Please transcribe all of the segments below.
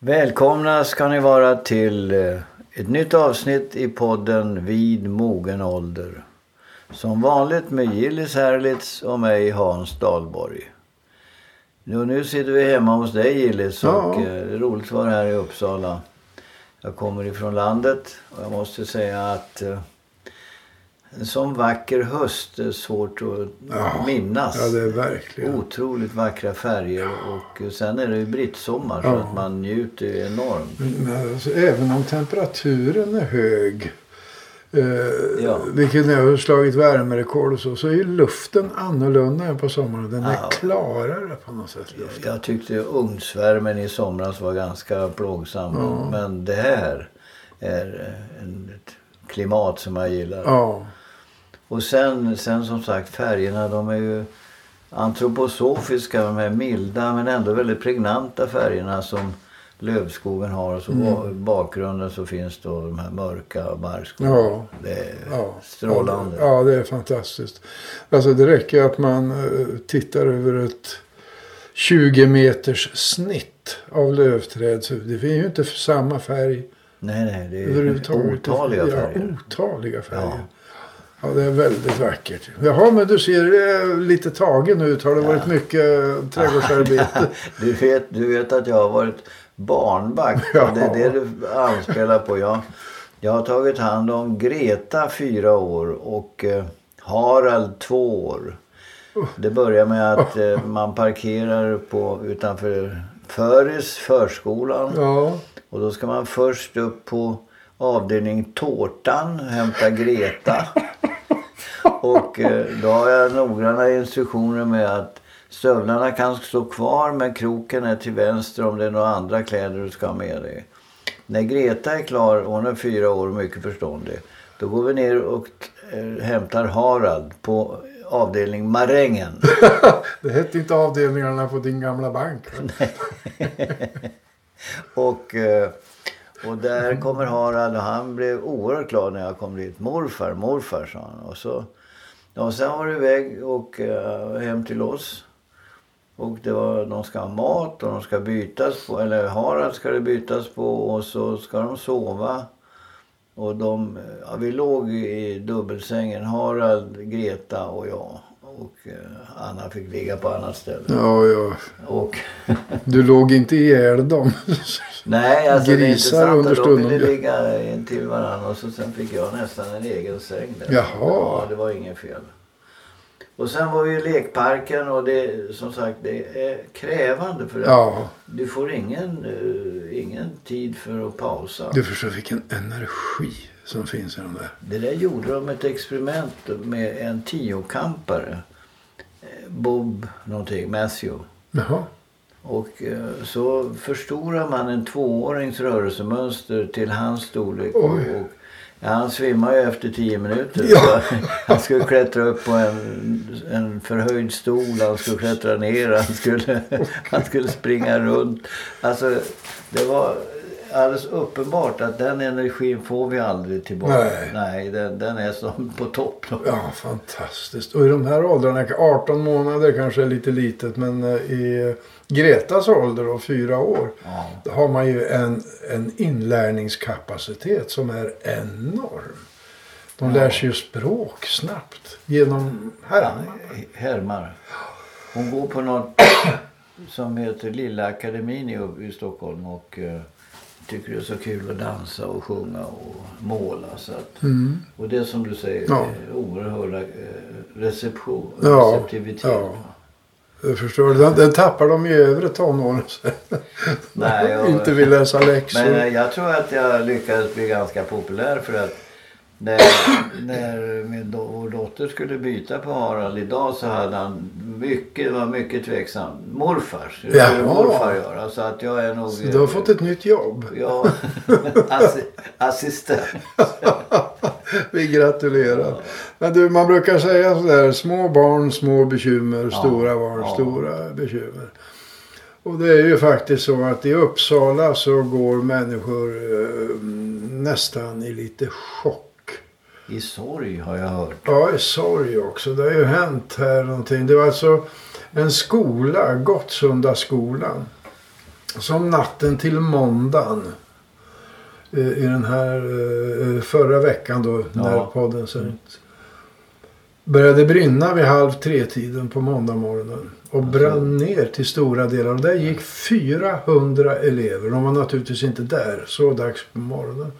Välkomna ska ni vara till eh, ett nytt avsnitt i podden Vid mogen ålder. Som vanligt med Gillis Herlitz och mig Hans Dahlborg. Nu, nu sitter vi hemma hos dig Gillis Ja. och eh, det är roligt att vara här i Uppsala. Jag kommer ifrån landet och jag måste säga att eh, en sån vacker höst är svårt att Ja. minnas. Ja, det är verkligen. Otroligt vackra färger och sen är det ju brittsommar så Ja. att man njuter ju enormt. Men alltså, även om temperaturen är hög. Eh, Ja. Vilket nu har slagit värmerekord och så. Så är ju luften annorlunda än på sommaren. Den är klarare på något sätt. Luften. Jag tyckte ugnsvärmen i somras var ganska plågsam. Men det här är en, ett klimat som jag gillar. Ja. Och sen, sen som sagt färgerna de är ju antroposofiska. De här milda men ändå väldigt pregnanta färgerna som lövskogen har. Och så Mm. bakgrunden så finns då de här mörka barrskogarna. Ja. Det är Ja. strålande. Ja, det är fantastiskt. Alltså det räcker att man eh, tittar över ett 20 meters snitt av lövträd. Så det finns ju inte samma färg Nej, nej. Det är otaliga ja, färger. otaliga färger. Ja. Ja. det är väldigt vackert. Jaha, men du ser lite tagen ut. Har det varit mycket trädgårdsarbete? Du vet, du vet att jag har varit barnvakt. Ja. Det är det du anspelar på. Jag, jag har tagit hand om Greta fyra år och eh, Harald två år. Det börjar med att eh, man parkerar på, utanför Föris, förskolan. ja. Och då ska man först upp på avdelning tårtan, hämta Greta. Och eh, då har jag noggranna instruktioner med att stövlarna kan stå kvar men kroken är till vänster om det är några andra kläder du ska ha med dig. När Greta är klar, hon är fyra år och mycket förståndig. Då går vi ner och eh, hämtar Harald på avdelning Marängen. Det hette inte avdelningarna på din gamla bank. Och, eh, och där kommer Harald och han blev oerhört glad när jag kom dit. Morfar, morfar sa han. Och, så, och sen var det iväg och eh, hem till oss. Och det var, de ska ha mat och de ska bytas på, eller Harald ska det bytas på och så ska de sova. Och de, ja, vi låg i dubbelsängen, Harald, Greta och jag. Och eh, Anna fick ligga på annat ställe. Ja, ja. Och Du låg inte ihjäl dem. Nej, alltså det är inte Grisar sant. under De ville ligga intill varandra och så sen fick jag nästan en egen säng där. Jaha. Ja, det var inget fel. Och sen var vi i lekparken och det som sagt det är krävande för att Ja, du får ingen, eh, ingen tid för att pausa. du förstår vilken energi som finns i de där. Det där gjorde de ett experiment med en tiokampare. Eh, Bob någonting, Matthew. Jaha. Och eh, så förstorar man en tvåårings rörelsemönster till hans storlek. Och, Oj. och, ja, han svimmar ju efter tio minuter. Ja. Han skulle klättra upp på en, en förhöjd stol, han skulle klättra ner, han skulle, han skulle springa runt. Alltså det var alldeles uppenbart att den energin får vi aldrig tillbaka. Nej. Nej den, den är som på topp. då. Ja, fantastiskt. Och i de här åldrarna, 18 månader kanske är lite litet, men eh, i Gretas ålder och fyra år, Ja. då har man ju en, en inlärningskapacitet som är enorm. De lär sig ju språk snabbt genom härmarna. Härmar. Hon går på något som heter Lilla Akademin i, Stockholm och eh, tycker det är så kul att dansa och sjunga och måla. Så att, Mm. Och det som du säger, Ja. ja. oerhörda eh, reception, Ja, receptivitet. ja. Jag förstår. Den, den tappar de i övre tonåren. sen. Nej, jag- Inte vill läsa läxor. Men eh, jag tror att jag lyckades bli ganska populär för att när, när min do, vår dotter skulle byta på Harald idag så hade han mycket, var mycket tveksam. Morfar, skulle Jaha. morfar göra? Så att jag är nog... Så du har fått ett nytt jobb. Ja, assi, assistent. Vi gratulerar. Men du, man brukar säga sådär. Små barn, små bekymmer. Ja, Stora barn, ja. stora bekymmer. Och det är ju faktiskt så att i Uppsala så går människor eh, nästan i lite chock. I sorg har jag hört. Ja, i sorg också. Det har ju hänt här någonting. Det var alltså en skola, Gottsunda skolan. som natten till måndagen. eh, I den här eh, förra veckan då när Ja. podden sänds. Började brinna vid halv tre-tiden på måndag morgonen. Och brann ner till stora delar. Och där gick 400 elever. De var naturligtvis inte där så dags på morgonen.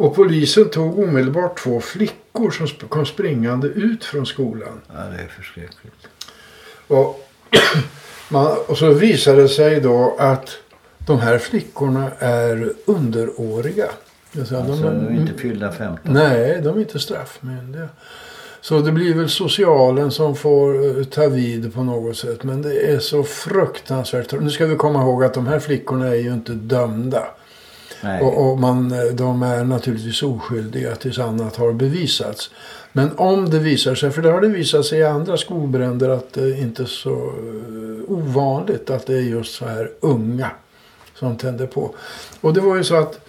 Och polisen tog omedelbart två flickor som kom springande ut från skolan. Ja, det är förskräckligt. Och, man, och så visade det sig då att de här flickorna är underåriga. Alltså, Alltså, de är inte fyllda 15. Nej, de är inte straffmyndiga. Så det blir väl socialen som får eh, ta vid på något sätt. Men det är så fruktansvärt. Nu ska vi komma ihåg att de här flickorna är ju inte dömda. Och, och man, de är naturligtvis oskyldiga tills annat har bevisats. Men om det visar sig, för det har det visat sig i andra skolbränder att det inte är så eh, ovanligt att det är just så här unga som tänder på. Och det var ju så att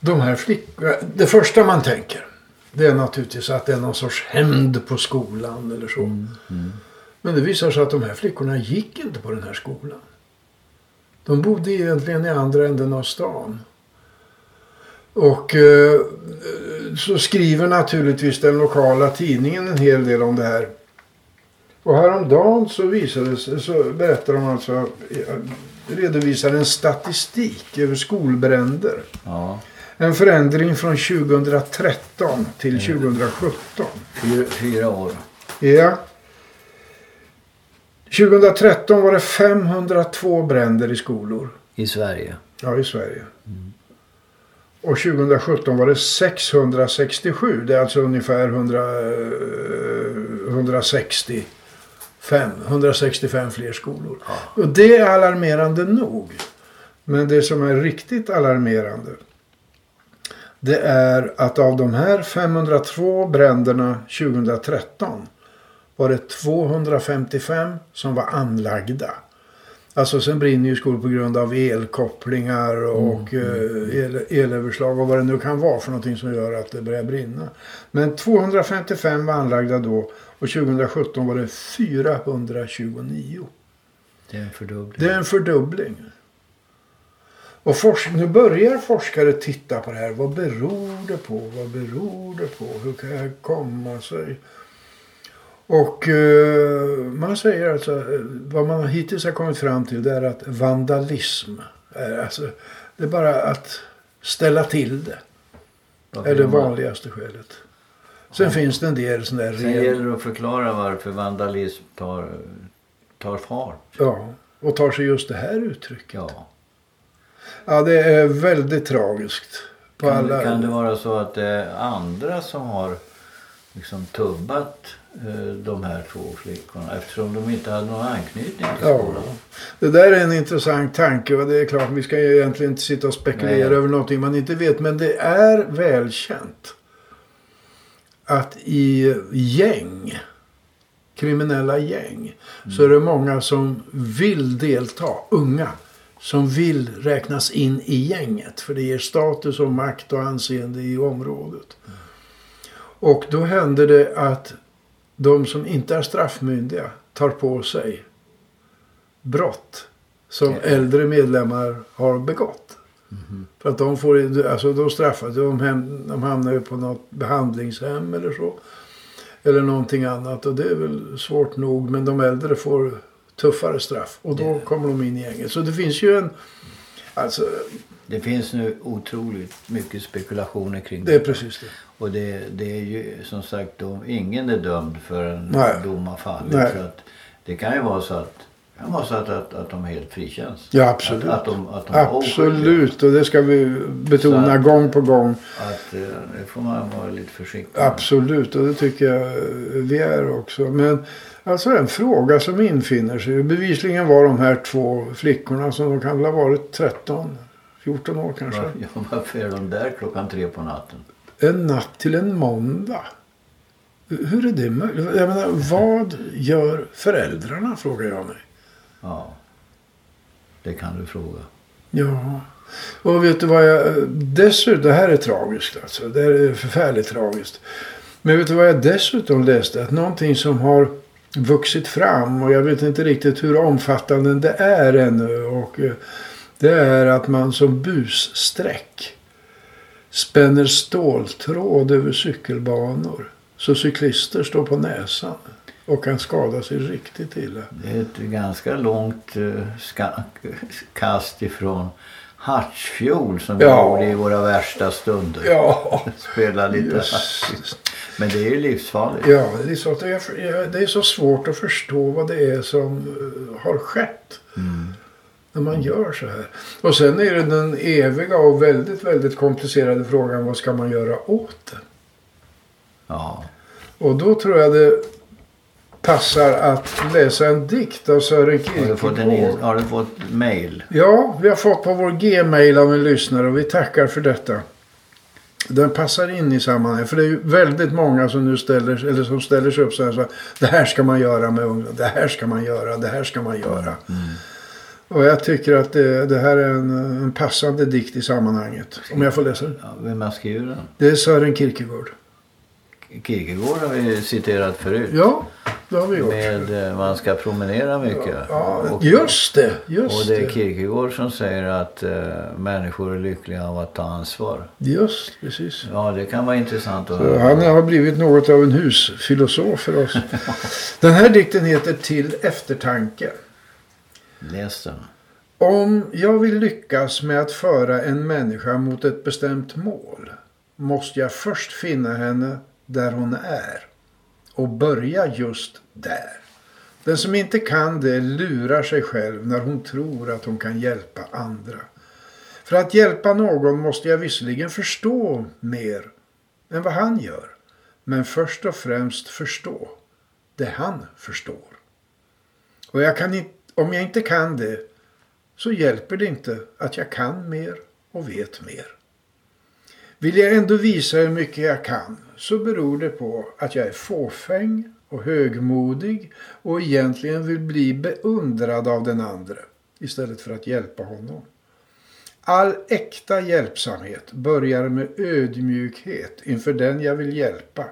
de här flickorna, det första man tänker det är naturligtvis att det är någon sorts hämnd på skolan eller så. Mm, mm. Men det visar sig att de här flickorna gick inte på den här skolan. De bodde egentligen i andra änden av stan. Och eh, så skriver naturligtvis den lokala tidningen en hel del om det här. Och häromdagen så visade så berättar de alltså, eh, redovisar en statistik över skolbränder. Ja. En förändring från 2013 till 2017. Fyra, fyra år. Ja. 2013 var det 502 bränder i skolor. I Sverige. Ja, i Sverige. Och 2017 var det 667. Det är alltså ungefär 100, eh, 165, 165 fler skolor. Och det är alarmerande nog. Men det som är riktigt alarmerande det är att av de här 502 bränderna 2013 var det 255 som var anlagda. Alltså sen brinner ju skolor på grund av elkopplingar och eh, el, elöverslag och vad det nu kan vara för någonting som gör att det börjar brinna. Men 255 var anlagda då och 2017 var det 429. Det är en fördubbling. Det är en fördubbling. Och nu börjar forskare titta på det här. Vad beror det på? Vad beror det på? Hur kan det komma sig? Och eh, man säger alltså, vad man hittills har kommit fram till det är att vandalism, är, alltså, det är bara att ställa till det. Varför är det vanligaste skälet. Sen finns det en del sådana där Sen ren- gäller det att förklara varför vandalism tar, tar fart. Ja, och tar sig just det här uttrycket. Ja. Ja, det är väldigt tragiskt. På Kan, alla... kan det vara så att det är andra som har liksom tubbat de här två flickorna eftersom de inte hade någon anknytning till Ja, skolan? det där är en intressant tanke och det är klart vi ska ju egentligen inte sitta och spekulera Nej. över någonting man inte vet. Men det är välkänt att i gäng, kriminella gäng, så är det många som vill delta, unga, som vill räknas in i gänget. För det ger status och makt och anseende i området. Och då händer det att de som inte är straffmyndiga tar på sig brott som äldre medlemmar har begått. För att de får, alltså de straffas, de, hem, de hamnar ju på något behandlingshem eller så. Eller någonting annat och det är väl svårt nog men de äldre får tuffare straff och då Ja. kommer de in i gänget. Så det finns ju en, alltså Det finns nu otroligt mycket spekulationer kring det är precis det. Och det, det är ju som sagt då, ingen är dömd förrän Nej. dom har fallit. Nej. Så att det kan ju vara så att, det kan vara så att, att, att de helt frikänns. Ja absolut. Att, att de, att de. Absolut och det ska vi betona att- gång på gång. Att, eh, det får man vara lite försiktig med. Absolut, och det tycker jag vi är också. Men alltså en fråga som infinner sig. Bevisligen var de här två flickorna som de kan väl ha varit 13, 14 år kanske. Ja, varför är de där klockan tre på natten? En natt till en måndag. Hur är det möjligt? Jag menar, vad gör föräldrarna frågar jag mig. Ja, det kan du fråga. Ja. Och vet du vad jag... Dessutom, det här är tragiskt alltså. Det här är förfärligt tragiskt. Men vet du vad jag dessutom läste? Att någonting som har vuxit fram och jag vet inte riktigt hur omfattande det är ännu. Och eh, Det är att man som bussträck spänner ståltråd över cykelbanor. Så cyklister står på näsan och kan skada sig riktigt illa. Det är ett ganska långt ska- kast ifrån Hartsfjol som vi Ja. gjorde i våra värsta stunder. Ja, Spela lite. Hartsfjol. Men det är ju livsfarligt. ja det, är så det, är, så svårt att förstå vad det är som eh, har skett. När man gör så här. Och sen är det den eviga och väldigt, väldigt komplicerade frågan. Vad ska man göra åt det? Ja. Och då tror jag det passar att läsa en dikt av Sören Kierkegaard. har du fått mail? Ja, vi har fått på vår gmail av en lyssnare och vi tackar för detta. Den passar in i sammanhanget. För det är ju väldigt många som nu ställer, eller som ställer sig upp så här. Så, det här ska man göra med ungdom. Det här ska man göra. Det här ska man göra. Och jag tycker att det, det här är en, en passande dikt i sammanhanget. Om jag får läsa den. Ja, vem har skrivit den? Det är Sören Kierkegaard. Kierkegaard har vi citerat förut. Ja, det har vi gjort. Med eh, man ska promenera mycket. Ja, och, just det. Just och det är. Kierkegaard som säger att eh, människor är lyckliga av att ta ansvar. Just precis. Ja, det kan vara intressant att höra. han har blivit något av en husfilosof för oss. Den här dikten heter Till eftertanke. Läs den. Om jag vill lyckas med att föra en människa mot ett bestämt mål måste jag först finna henne där hon är och börja just där. Den som inte kan det lurar sig själv när hon tror att hon kan hjälpa andra. För att hjälpa någon måste jag visserligen förstå mer än vad han gör. Men först och främst förstå det han förstår. Och jag kan inte, om jag inte kan det så hjälper det inte att jag kan mer och vet mer. Vill jag ändå visa hur mycket jag kan så beror det på att jag är fåfäng och högmodig och egentligen vill bli beundrad av den andra istället för att hjälpa honom. All äkta hjälpsamhet börjar med ödmjukhet inför den jag vill hjälpa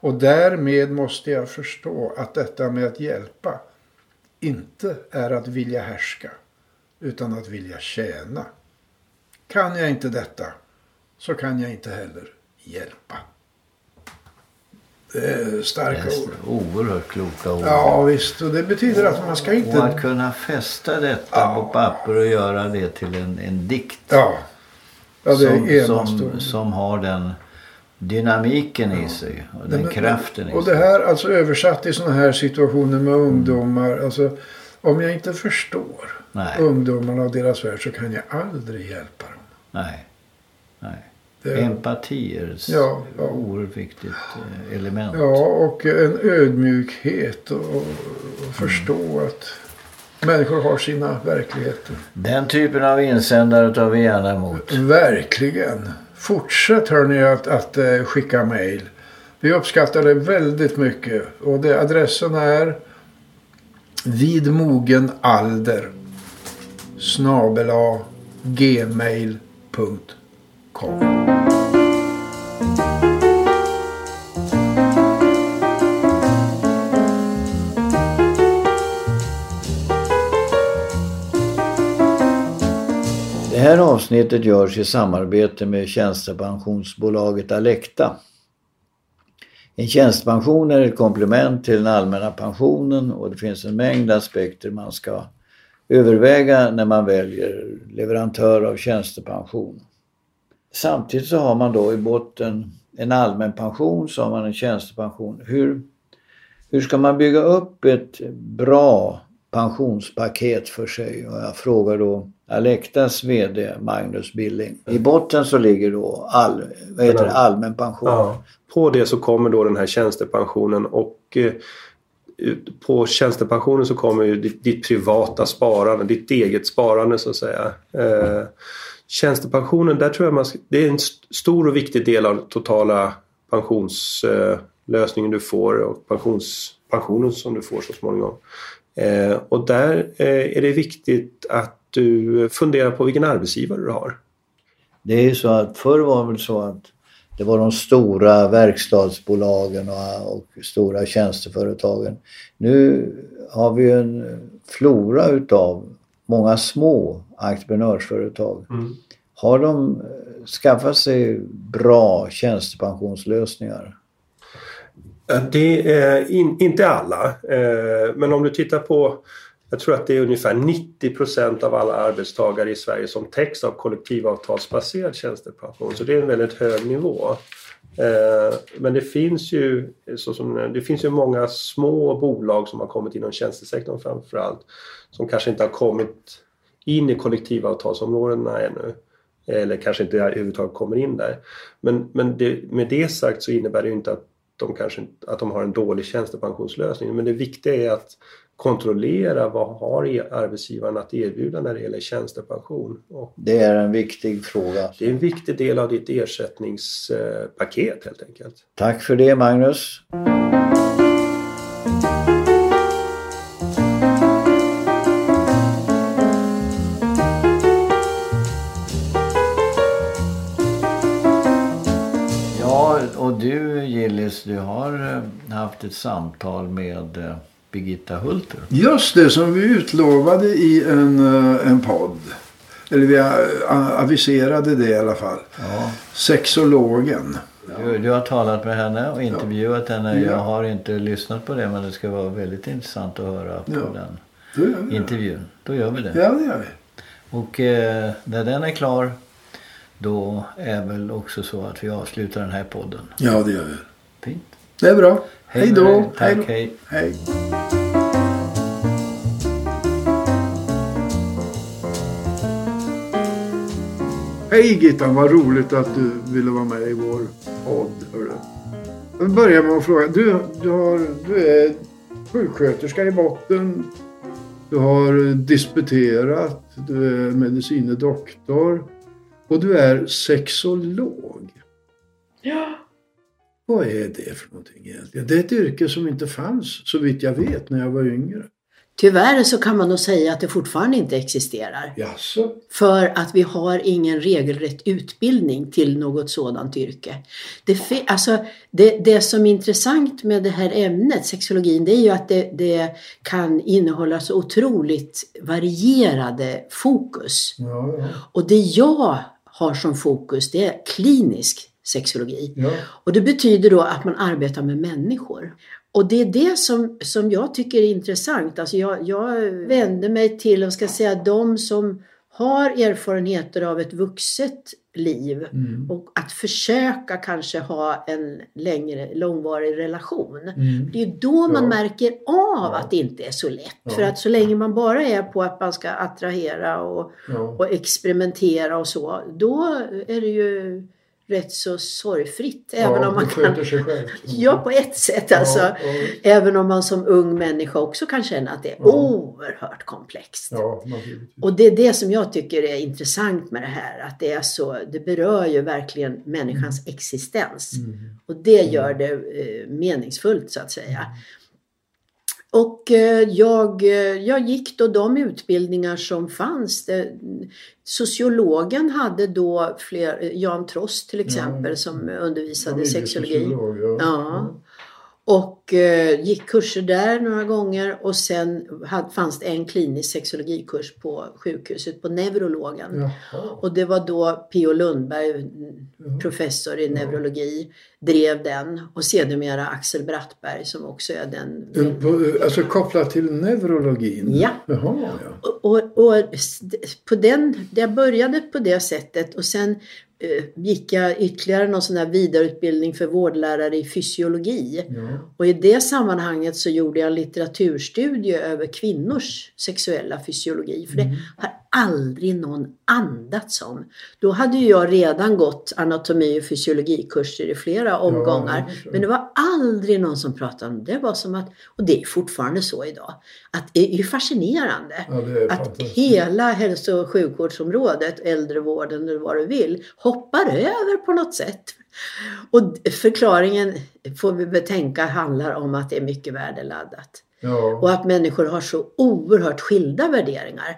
och därmed måste jag förstå att detta med att hjälpa inte är att vilja härska utan att vilja tjäna. Kan jag inte detta så kan jag inte heller hjälpa. Det är starka Läs ord. den. Oerhört kloka ord. Ja visst, och det betyder att man ska Och att inte... kunna fästa detta Ja. på papper och göra det till en, en dikt. Ja, ja det som, är som, enastående. som har den dynamiken i sig. Och den Men- kraften i Och sig. det här alltså översatt i sådana här situationer med ungdomar. Alltså, om jag inte förstår Nej, ungdomarna och deras värld så kan jag aldrig hjälpa dem. nej, nej. Det, Empati är ett Ja, ja. oerhört viktigt eh, element. ja, och en ödmjukhet och, och förstå Mm. att människor har sina verkligheter. Den typen av insändare tar vi gärna emot. Verkligen. Fortsätt hörni att, att eh, skicka mejl. Vi uppskattar det väldigt mycket. Och det, adressen är vid mogen alder snabela gmail.com här avsnittet görs i samarbete med tjänstepensionsbolaget Alecta. En tjänstepension är ett komplement till den allmänna pensionen och det finns en mängd aspekter man ska överväga när man väljer leverantör av tjänstepension. Samtidigt så har man då i botten en allmän pension, så har man en tjänstepension. Hur, hur ska man bygga upp ett bra pensionspaket för sig? Och jag frågar då Alectas VD Magnus Billing. I botten så ligger då all, vad heter det, allmän pension. Ja. På det så kommer då den här tjänstepensionen och eh, på tjänstepensionen så kommer ju ditt, ditt privata sparande, ditt eget sparande så att säga. Eh, tjänstepensionen, där tror jag man det är en st- stor och viktig del av den totala pensionslösningen du får och pensions, pensionen som du får så småningom. Eh, och där eh, är det viktigt att du funderar på vilken arbetsgivare du har. Det är ju så att förr var det väl så att det var de stora verkstadsbolagen och, och stora tjänsteföretagen. Nu har vi en flora utav många små entreprenörsföretag. Mm. Har de skaffat sig bra tjänstepensionslösningar? Det är in, inte alla. Eh, men om du tittar på jag tror att det är ungefär 90 procent av alla arbetstagare i Sverige som täcks av kollektivavtalsbaserad tjänstepension. Så det är en väldigt hög nivå. Eh, men det finns ju som, det finns ju många små bolag som har kommit inom tjänstesektorn framförallt. Som kanske inte har kommit in i kollektivavtalsområdena ännu. Eller kanske inte överhuvudtaget kommer in där. Men, men det, med det sagt så innebär det ju inte att de kanske inte- att de har en dålig tjänstepensionslösning. Men det viktiga är att kontrollera vad har e- arbetsgivaren att erbjuda när det gäller tjänstepension. Och Det är en viktig fråga. det är en viktig del av ditt ersättningspaket helt enkelt. Tack för det Magnus. Ja, och du Gillis, du har eh, haft ett samtal med eh, Birgitta Hulter. Just det, som vi utlovade i en, eh, en podd. Eller vi eh, aviserade det i alla fall. Ja. Sexologen. Du, du har talat med henne och intervjuat henne. Ja. Jag har inte lyssnat på det men det ska vara väldigt intressant att höra på Ja. den det. intervjun. Då gör vi det. Ja, det gör vi. Och eh, när den är klar då är väl också så att vi avslutar den här podden. Ja, det gör vi. Fint. Det är bra. Hej då. Tack, hej. Hej. Hej Gittan, vad roligt att du ville vara med i vår podd. hörru. Jag börjar med att fråga. Du, du, har, du är sjuksköterska i botten. Du har disputerat. Du är medicine doktor. Och du är sexolog. Ja. Vad är det för någonting egentligen? Det är ett yrke som inte fanns så vitt jag vet när jag var yngre. Tyvärr så kan man nog säga att det fortfarande inte existerar. Jaså? För att vi har ingen regelrätt utbildning till något sådant yrke. Det, alltså, det, det som är intressant med det här ämnet, sexologin, det är ju att det, det kan innehålla så otroligt varierade fokus. Ja, ja. Och det jag har som fokus, det är klinisk sexologi. ja. Och det betyder då att man arbetar med människor. Och det är det som, som jag tycker är intressant. Alltså jag, jag vänder mig till, ska säga, de som har erfarenheter av ett vuxet liv Mm. och att försöka kanske ha en längre, långvarig relation. Mm. Det är då man Ja. märker av Ja. att det inte är så lätt. Ja. För att så länge man bara är på att man ska attrahera och, och experimentera och så, då är det ju rätt så sorgfritt. Även ja, om man kan... sig själv. Ja, på ett sätt alltså. Ja, ja. Även om man som ung människa också kan känna att det är Ja. oerhört komplext. Och det är det som jag tycker är intressant med det här. Att det är så, det berör ju verkligen människans existens. Mm. Och det gör det eh, meningsfullt så att säga. Och eh, jag, eh, jag gick då de utbildningar som fanns. Det, sociologen hade då fler, eh, Jan Trost till exempel Ja. som undervisade sexologi. Ja. Ja. Och eh, gick kurser där några gånger och sen hade, fanns det en klinisk sexologikurs på sjukhuset på neurologen. Jaha. Och det var då P.O. Lundberg, mm, professor i neurologi, drev den. Och sedermera Axel Brattberg som också är den. Alltså kopplat till neurologin? Ja. Jaha, ja. Och, och, och på den, jag började på det sättet och sen gick jag ytterligare någon sån här vidareutbildning för vårdlärare i fysiologi. ja. Och i det sammanhanget så gjorde jag en litteraturstudie över kvinnors sexuella fysiologi. För det Mm. har aldrig någon andats om. Då hade jag redan gått anatomi och fysiologikurser i flera omgångar. jag förstår. men det var aldrig någon som pratade om det. Det var som att, och det är fortfarande så idag, att det är ju fascinerande. ja, det är Att hela hälso och sjukvårdsområdet, äldrevården eller vad du vill, hoppar över på något sätt. Och förklaringen får vi betänka handlar om att det är mycket värdeladdat. Ja. Och att människor har så oerhört skilda värderingar.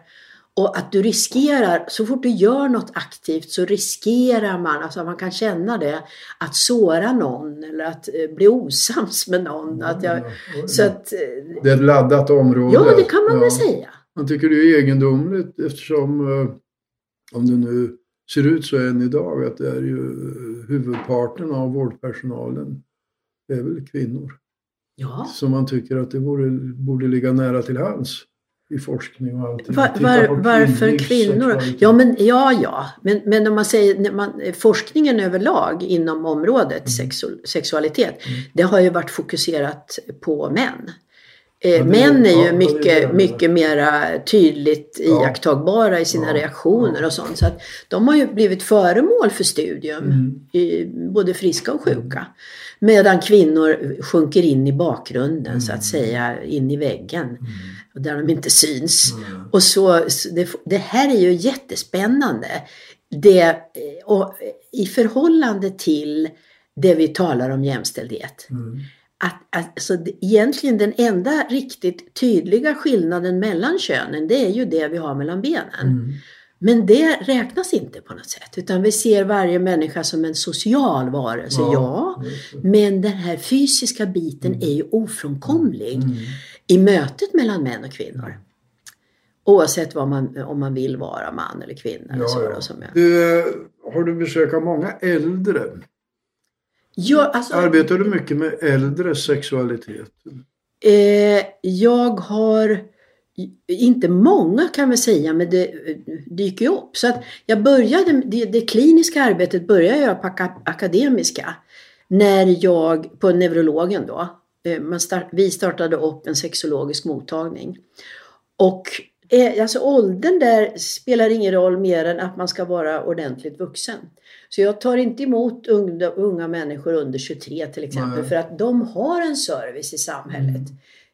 Och att du riskerar, så fort du gör något aktivt så riskerar man, alltså man kan känna det, att såra någon eller att eh, bli osams med någon. Att jag, Ja, så att, eh, Det är ett laddat område. ja, det kan man ja. väl säga. Han tycker det är egendomligt eftersom, eh, om det nu ser ut så än idag, att det är ju huvudparten av vårdpersonalen är väl kvinnor. Ja. Så man tycker att det borde, borde ligga nära till hands i forskning och allting. Var, var, varför kvinnor? Ja, men, ja, ja. Men, men om man säger när man, forskningen överlag inom området Mm. sexu, sexualitet, det har ju varit fokuserat på män. Eh, män är ju mycket, mycket mera tydligt Ja. iakttagbara i sina Ja, reaktioner och sånt. Så att de har ju blivit föremål för studium, Mm. i, både friska och sjuka. Medan kvinnor sjunker in i bakgrunden så att säga, in i väggen. Och där de inte syns. Mm. Och så, så det, det här är ju jättespännande. Det, eh, och I förhållande till det vi talar om jämställdhet. Mm. Att, alltså, egentligen den enda riktigt tydliga skillnaden mellan könen det är ju det vi har mellan benen. Mm. Men det räknas inte på något sätt. Utan vi ser varje människa som en social varelse, ja. det. Men den här fysiska biten är ju ofrånkomlig Mm. I mötet mellan män och kvinnor. Oavsett man, om man vill vara man eller kvinna. eller så Ja, ja. som jag. Du, eh, har du besök av många äldre? Ja, alltså, Arbetar du mycket med äldres sexualitet? eh, jag har inte många kan vi säga, men det eh, dyker ju upp. Så att jag började, det, det kliniska arbetet började jag på aka- akademiska. När jag, på neurologen då, man start, vi startade upp en sexologisk mottagning. Och eh, alltså åldern där spelar ingen roll mer än att man ska vara ordentligt vuxen. Så jag tar inte emot unga, unga människor under 23 till exempel Nej. för att de har en service i samhället.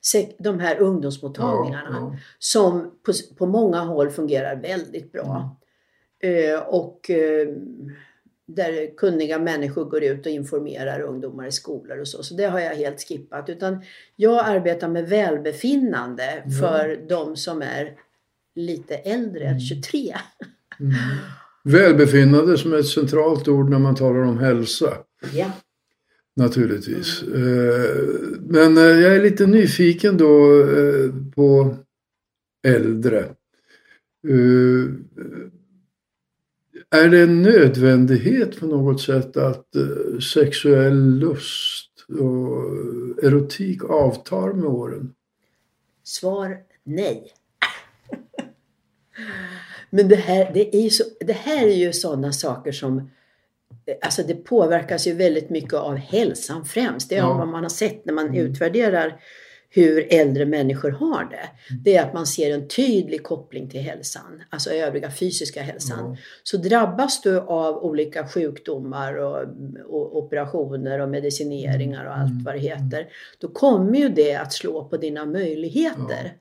Se- De här ungdomsmottagningarna Ja, som på, på många håll fungerar väldigt bra. Eh, och eh, där kunniga människor går ut och informerar ungdomar i skolor och så. Så det har jag helt skippat. Utan jag arbetar med välbefinnande Ja. för de som är lite äldre än 23. Mm. Välbefinnande som är ett centralt ord när man talar om hälsa. Ja. Naturligtvis. Eh, Men eh, jag är lite nyfiken då eh, på äldre. Eh, Är det en nödvändighet på något sätt att eh, sexuell lust och erotik avtar med åren? Svar nej. Men det här, det är ju så, det här är ju sådana saker som Alltså det påverkas ju väldigt mycket av hälsan främst. Det är Ja. vad man har sett när man Mm. utvärderar hur äldre människor har det. Det är att man ser en tydlig koppling till hälsan, alltså övriga fysiska hälsan. Ja. Så drabbas du av olika sjukdomar och, och operationer och medicineringar och allt vad det heter. Då kommer ju det att slå på dina möjligheter.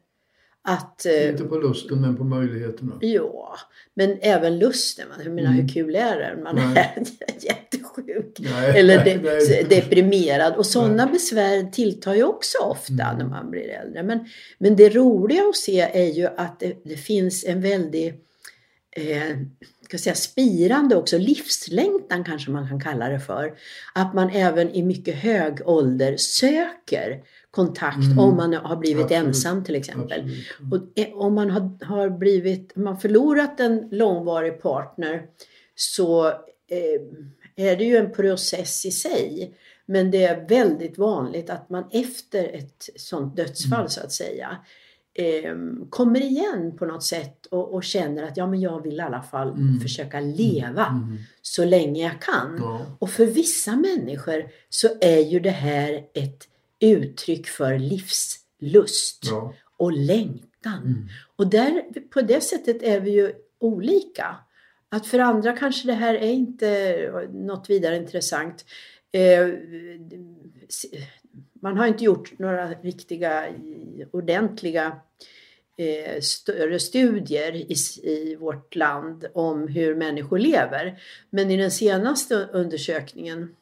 Att, eh, Inte på lusten men på möjligheterna. ja, men även lusten. Jag menar, hur Mm. kul är det? Man Nej. är jättesjuk. Nej, Eller de, nej. deprimerad. Och sådana besvär tilltar ju också ofta Mm. när man blir äldre. Men, men det roliga att se är ju att det, det finns en väldig eh, ska säga, spirande också, livslängtan kanske man kan kalla det för. Att man även i mycket hög ålder söker kontakt Mm. om man har blivit Absolut. ensam till exempel. Absolut. Och eh, om man har, har blivit, man förlorat en långvarig partner så eh, är det ju en process i sig. Men det är väldigt vanligt att man efter ett sånt dödsfall Mm. så att säga eh, kommer igen på något sätt och, och känner att ja, men jag vill i alla fall Mm. försöka leva Mm. så länge jag kan. Ja. Och för vissa människor så är ju det här ett uttryck för livslust Ja. och längtan. Mm. Och där, på det sättet är vi ju olika. Att för andra kanske det här är inte något vidare intressant. Eh, man har inte gjort några riktiga ordentliga eh, större studier i, i vårt land om hur människor lever. Men i den senaste undersökningen,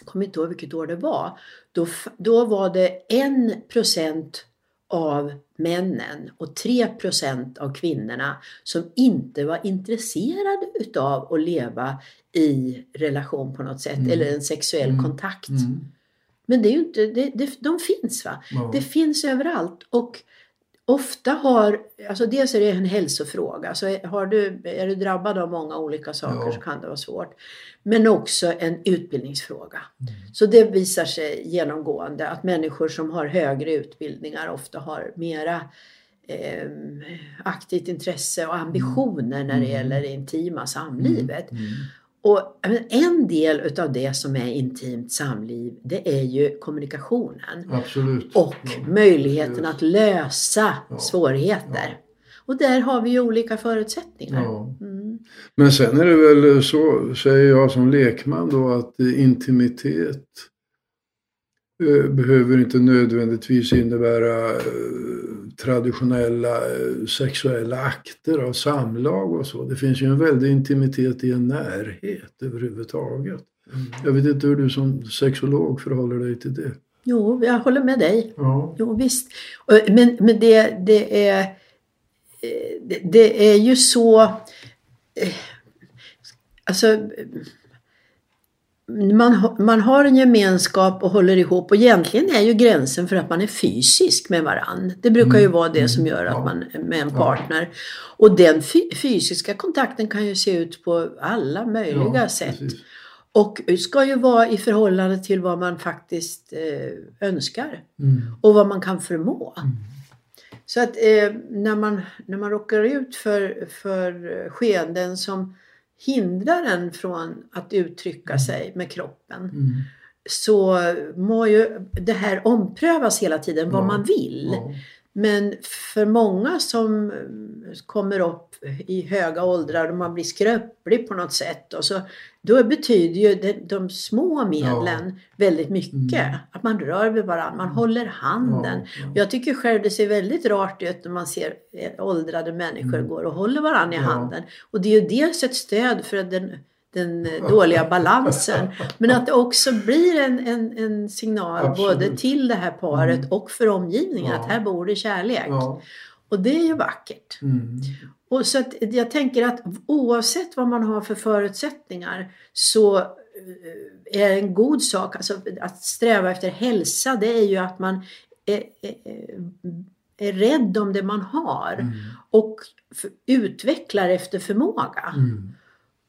jag kommer inte ihåg vilket år det var, då, då var det en procent av männen och 3% av kvinnorna som inte var intresserade utav att leva i relation på något sätt Mm. eller en sexuell Mm. kontakt. Mm. Men det är ju inte, det, det, de finns va? Ja. Det finns överallt och, ofta har, alltså dels är det en hälsofråga, så är, har du, är du drabbad av många olika saker Ja. så kan det vara svårt. Men också en utbildningsfråga. Så det visar sig genomgående att människor som har högre utbildningar ofta har mera eh, aktivt intresse och ambitioner när det gäller det intima samlivet. Och en del utav det som är intimt samliv, det är ju kommunikationen. Absolut. Och Ja. möjligheten att lösa Ja. svårigheter. Och där har vi ju olika förutsättningar. Ja. Mm. Men sen är det väl så, säger jag som lekman då, att intimitet eh, behöver inte nödvändigtvis innebära eh, traditionella eh, sexuella akter av samlag och så. Det finns ju en väldig intimitet i en närhet överhuvudtaget. Jag vet inte hur du som sexolog förhåller dig till det. Jo, jag håller med dig. Ja. Jo, visst. Men, men det, det, är, eh, det, det är ju så... eh, Alltså... Man, man har en gemenskap och håller ihop och egentligen är ju gränsen för att man är fysisk med varann. Det brukar ju Mm, vara det som mm, gör att man är med en partner. Och den fy- fysiska kontakten kan ju se ut på alla möjliga Ja, sätt. precis. Och ska ju vara i förhållande till vad man faktiskt eh, önskar Mm. och vad man kan förmå. Så att eh, när, man, när man råkar ut för, för skeenden som hindrar en från att uttrycka sig med kroppen Mm. så må ju det här omprövas hela tiden vad Ja. man vill. Ja. Men för många som eh, kommer upp i höga åldrar och man blir skröplig på något sätt och så, då betyder ju de, de små medlen väldigt mycket. Mm. Att man rör vid varandra, man håller handen. Ja, ja. Jag tycker själv det ser väldigt rart ut när man ser eh, åldrade människor Mm. går och håller varandra i Ja. handen. Och det är ju dels ett stöd för den, den dåliga balansen. Men att det också blir en, en, en signal Absolut. både till det här paret Mm. och för omgivningen Ja. att här bor det kärlek. Ja. Och det är ju vackert. Mm. Och så att jag tänker att oavsett vad man har för förutsättningar så eh, är en god sak, alltså att sträva efter hälsa, det är ju att man är, är, är rädd om det man har Mm. och utvecklar efter förmåga. Mm.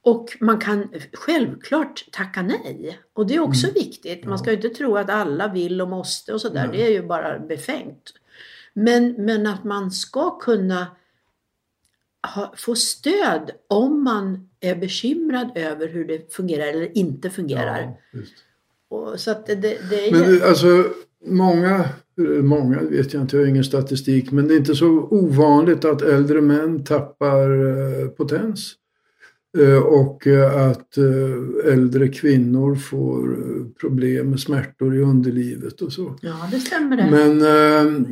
Och man kan självklart tacka nej. Och det är också viktigt. Man ska ju inte tro att alla vill och måste och sådär. Det är ju bara befängt. Men, men att man ska kunna ha, få stöd om man är bekymrad över hur det fungerar eller inte fungerar. Ja. Och, så att det, det, det är Men du, alltså många, många vet jag inte, jag har ingen statistik, men det är inte så ovanligt att äldre män tappar eh, potens. Eh, och eh, att eh, äldre kvinnor får problem med smärtor i underlivet och så. Ja, det stämmer det. Men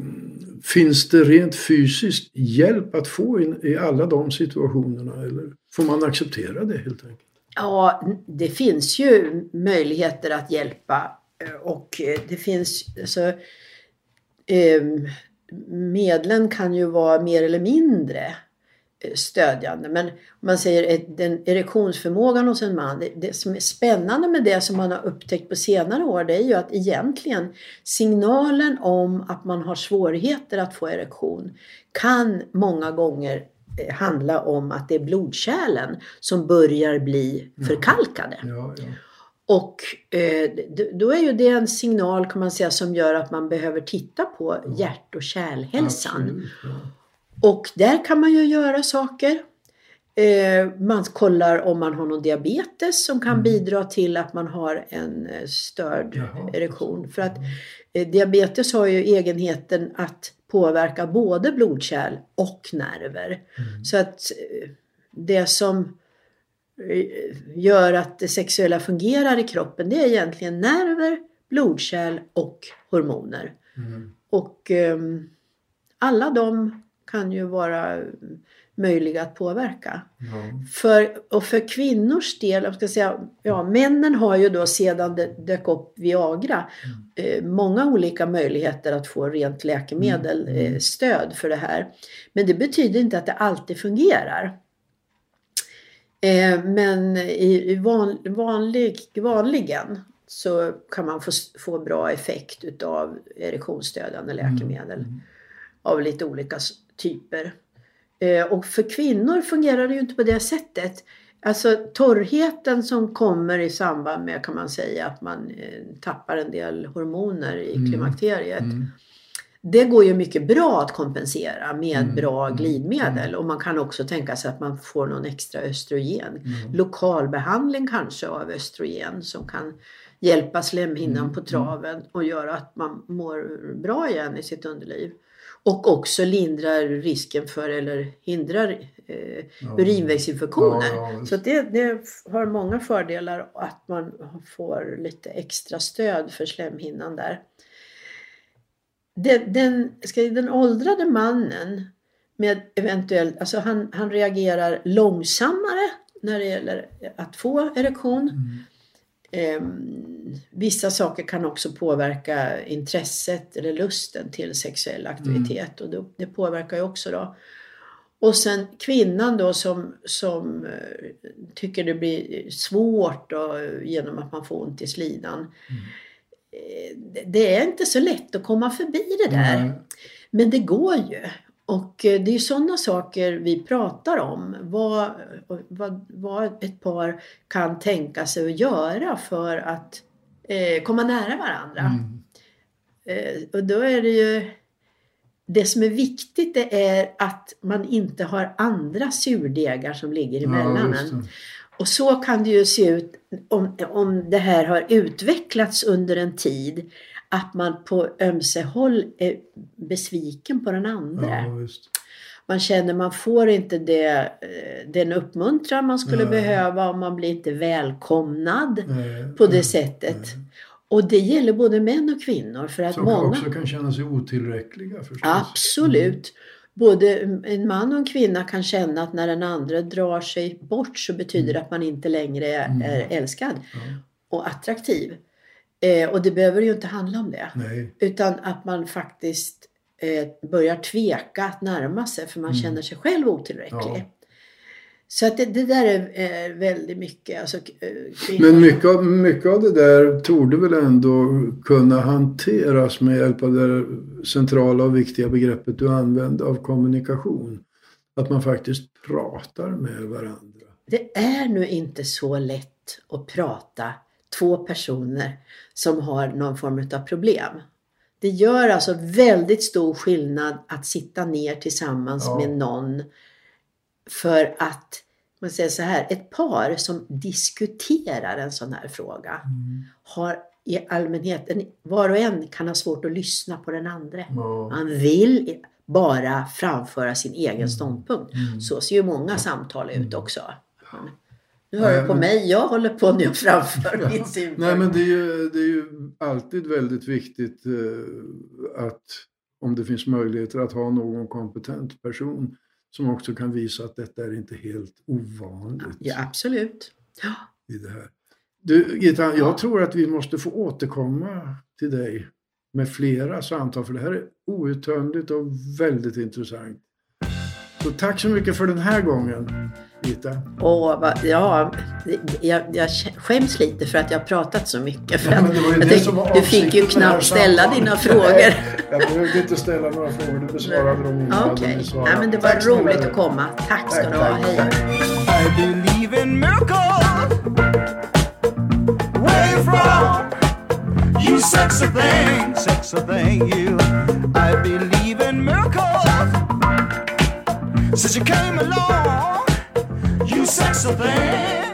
finns det rent fysiskt hjälp att få in, i alla de situationerna? Eller får man acceptera det helt enkelt? Ja, det finns ju möjligheter att hjälpa och det finns så eh, medlen kan ju vara mer eller mindre stödjande. Men om man säger den erektionsförmågan hos en man, det, som är spännande med det som man har upptäckt på senare år det är ju att egentligen signalen om att man har svårigheter att få erektion kan många gånger eh, handla om att det är blodkärlen som börjar bli förkalkade. Ja, ja. Och eh, då är ju det en signal kan man säga som gör att man behöver titta på hjärt och kärlhälsan. Absolut, ja. Och där kan man ju göra saker. Eh, man kollar om man har någon diabetes som kan bidra till att man har en eh, störd Jaha. erektion. För att eh, diabetes har ju egenheten att påverka både blodkärl och nerver. Så att det som gör att det sexuella fungerar i kroppen det är egentligen nerver, blodkärl och hormoner. Mm. Och ehm, alla de kan ju vara möjliga att påverka. Ja. För, och för kvinnors del, jag ska säga, ja, männen har ju då sedan det dök upp Viagra eh, många olika möjligheter att få rent läkemedel, Mm, mm. eh, stöd för det här. Men det betyder inte att det alltid fungerar. Eh, men i, i van, vanlig, vanligen så kan man få, få bra effekt utav erektionsstödjande läkemedel. av lite olika typer. Eh, och för kvinnor fungerar det ju inte på det sättet. Alltså torrheten som kommer i samband med kan man säga att man eh, tappar en del hormoner i Mm. klimakteriet. Mm. Det går ju mycket bra att kompensera med Mm. bra Mm. glidmedel och man kan också tänka sig att man får någon extra östrogen. Mm. Lokalbehandling kanske av östrogen som kan hjälpa slemhinnan Mm. på traven och göra att man mår bra igen i sitt underliv. Och också lindrar risken för eller hindrar eh, Ja. urinvägsinfektioner. Ja, ja. Så det, det har många fördelar att man får lite extra stöd för slemhinnan där. Den, den, ska, den åldrade mannen med eventuellt, alltså han, han reagerar långsammare när det gäller att få erektion. Mm. Ehm, vissa saker kan också påverka intresset eller lusten till sexuell aktivitet och det, påverkar ju också då. Och sen kvinnan då som, som eh, tycker det blir svårt då, genom att man får ont i slidan. Eh, det- är inte så lätt att komma förbi det där. Nej. Men det går ju. Och eh, det är sådana saker vi pratar om. Vad, vad, vad ett par kan tänka sig att göra för att eh, komma nära varandra. Mm. Eh, och då är det ju det som är viktigt det är att man inte har andra surdegar som ligger emellan Ja. Och så kan det ju se ut om, om det här har utvecklats under en tid. Att man på ömse håll är besviken på den andra. Ja. Man känner man får inte det, eh, den uppmuntran man skulle Nej. behöva och man blir inte välkomnad Nej, på det nej, sättet. Och det gäller både män och kvinnor för att Som många... också kan känna sig otillräckliga förstås. Absolut. Både en man och en kvinna kan känna att när den andra drar sig bort så betyder det att man inte längre är, Mm. är älskad Ja. och attraktiv. Eh, och det behöver ju inte handla om det. Nej. Utan att man faktiskt eh, börjar tveka att närma sig för man Mm. känner sig själv otillräcklig. Ja. Så att det, det där är, är väldigt mycket. Alltså, eh, Men mycket av, mycket av det där torde väl ändå kunna hanteras med hjälp av det centrala och viktiga begreppet du använde av kommunikation. Att man faktiskt pratar med varandra. Det är nu inte så lätt att prata två personer som har någon form av problem. Det gör alltså väldigt stor skillnad att sitta ner tillsammans Ja. med någon för att, man säger så här, ett par som diskuterar en sån här fråga har i allmänhet, en, var och en kan ha svårt att lyssna på den andra. Ja. Man vill bara framföra sin egen Mm. ståndpunkt. Så ser ju många samtal ut också. Men Nu hör Nej, du på men- mig, jag håller på nu framför min synpunkt. Nej men det är, ju, det är ju alltid väldigt viktigt eh, att om det finns möjligheter att ha någon kompetent person som också kan visa att detta är inte helt ovanligt Ja, absolut. Ja. i det här. Du Gitta, jag tror att vi måste få återkomma till dig med flera samtal för det här är outtömligt och väldigt intressant. Så tack så mycket för den här gången Gitta. Och ja, jag, jag skäms lite för att jag har pratat så mycket. För Ja, att, men det var ju jag det tänkte, som var du fick ju knappt ställa dina frågor. Jag behövde inte ställa några frågor, du besvarade dem innan. Ja, Okej, Nej, men det var Tack roligt att komma. Tack ska Tack, du ha. tack, Hej. tack. I believe in miracles. You from? You sexy thing, sexy thing, you. I believe in miracles. Since you came along, you sexy thing.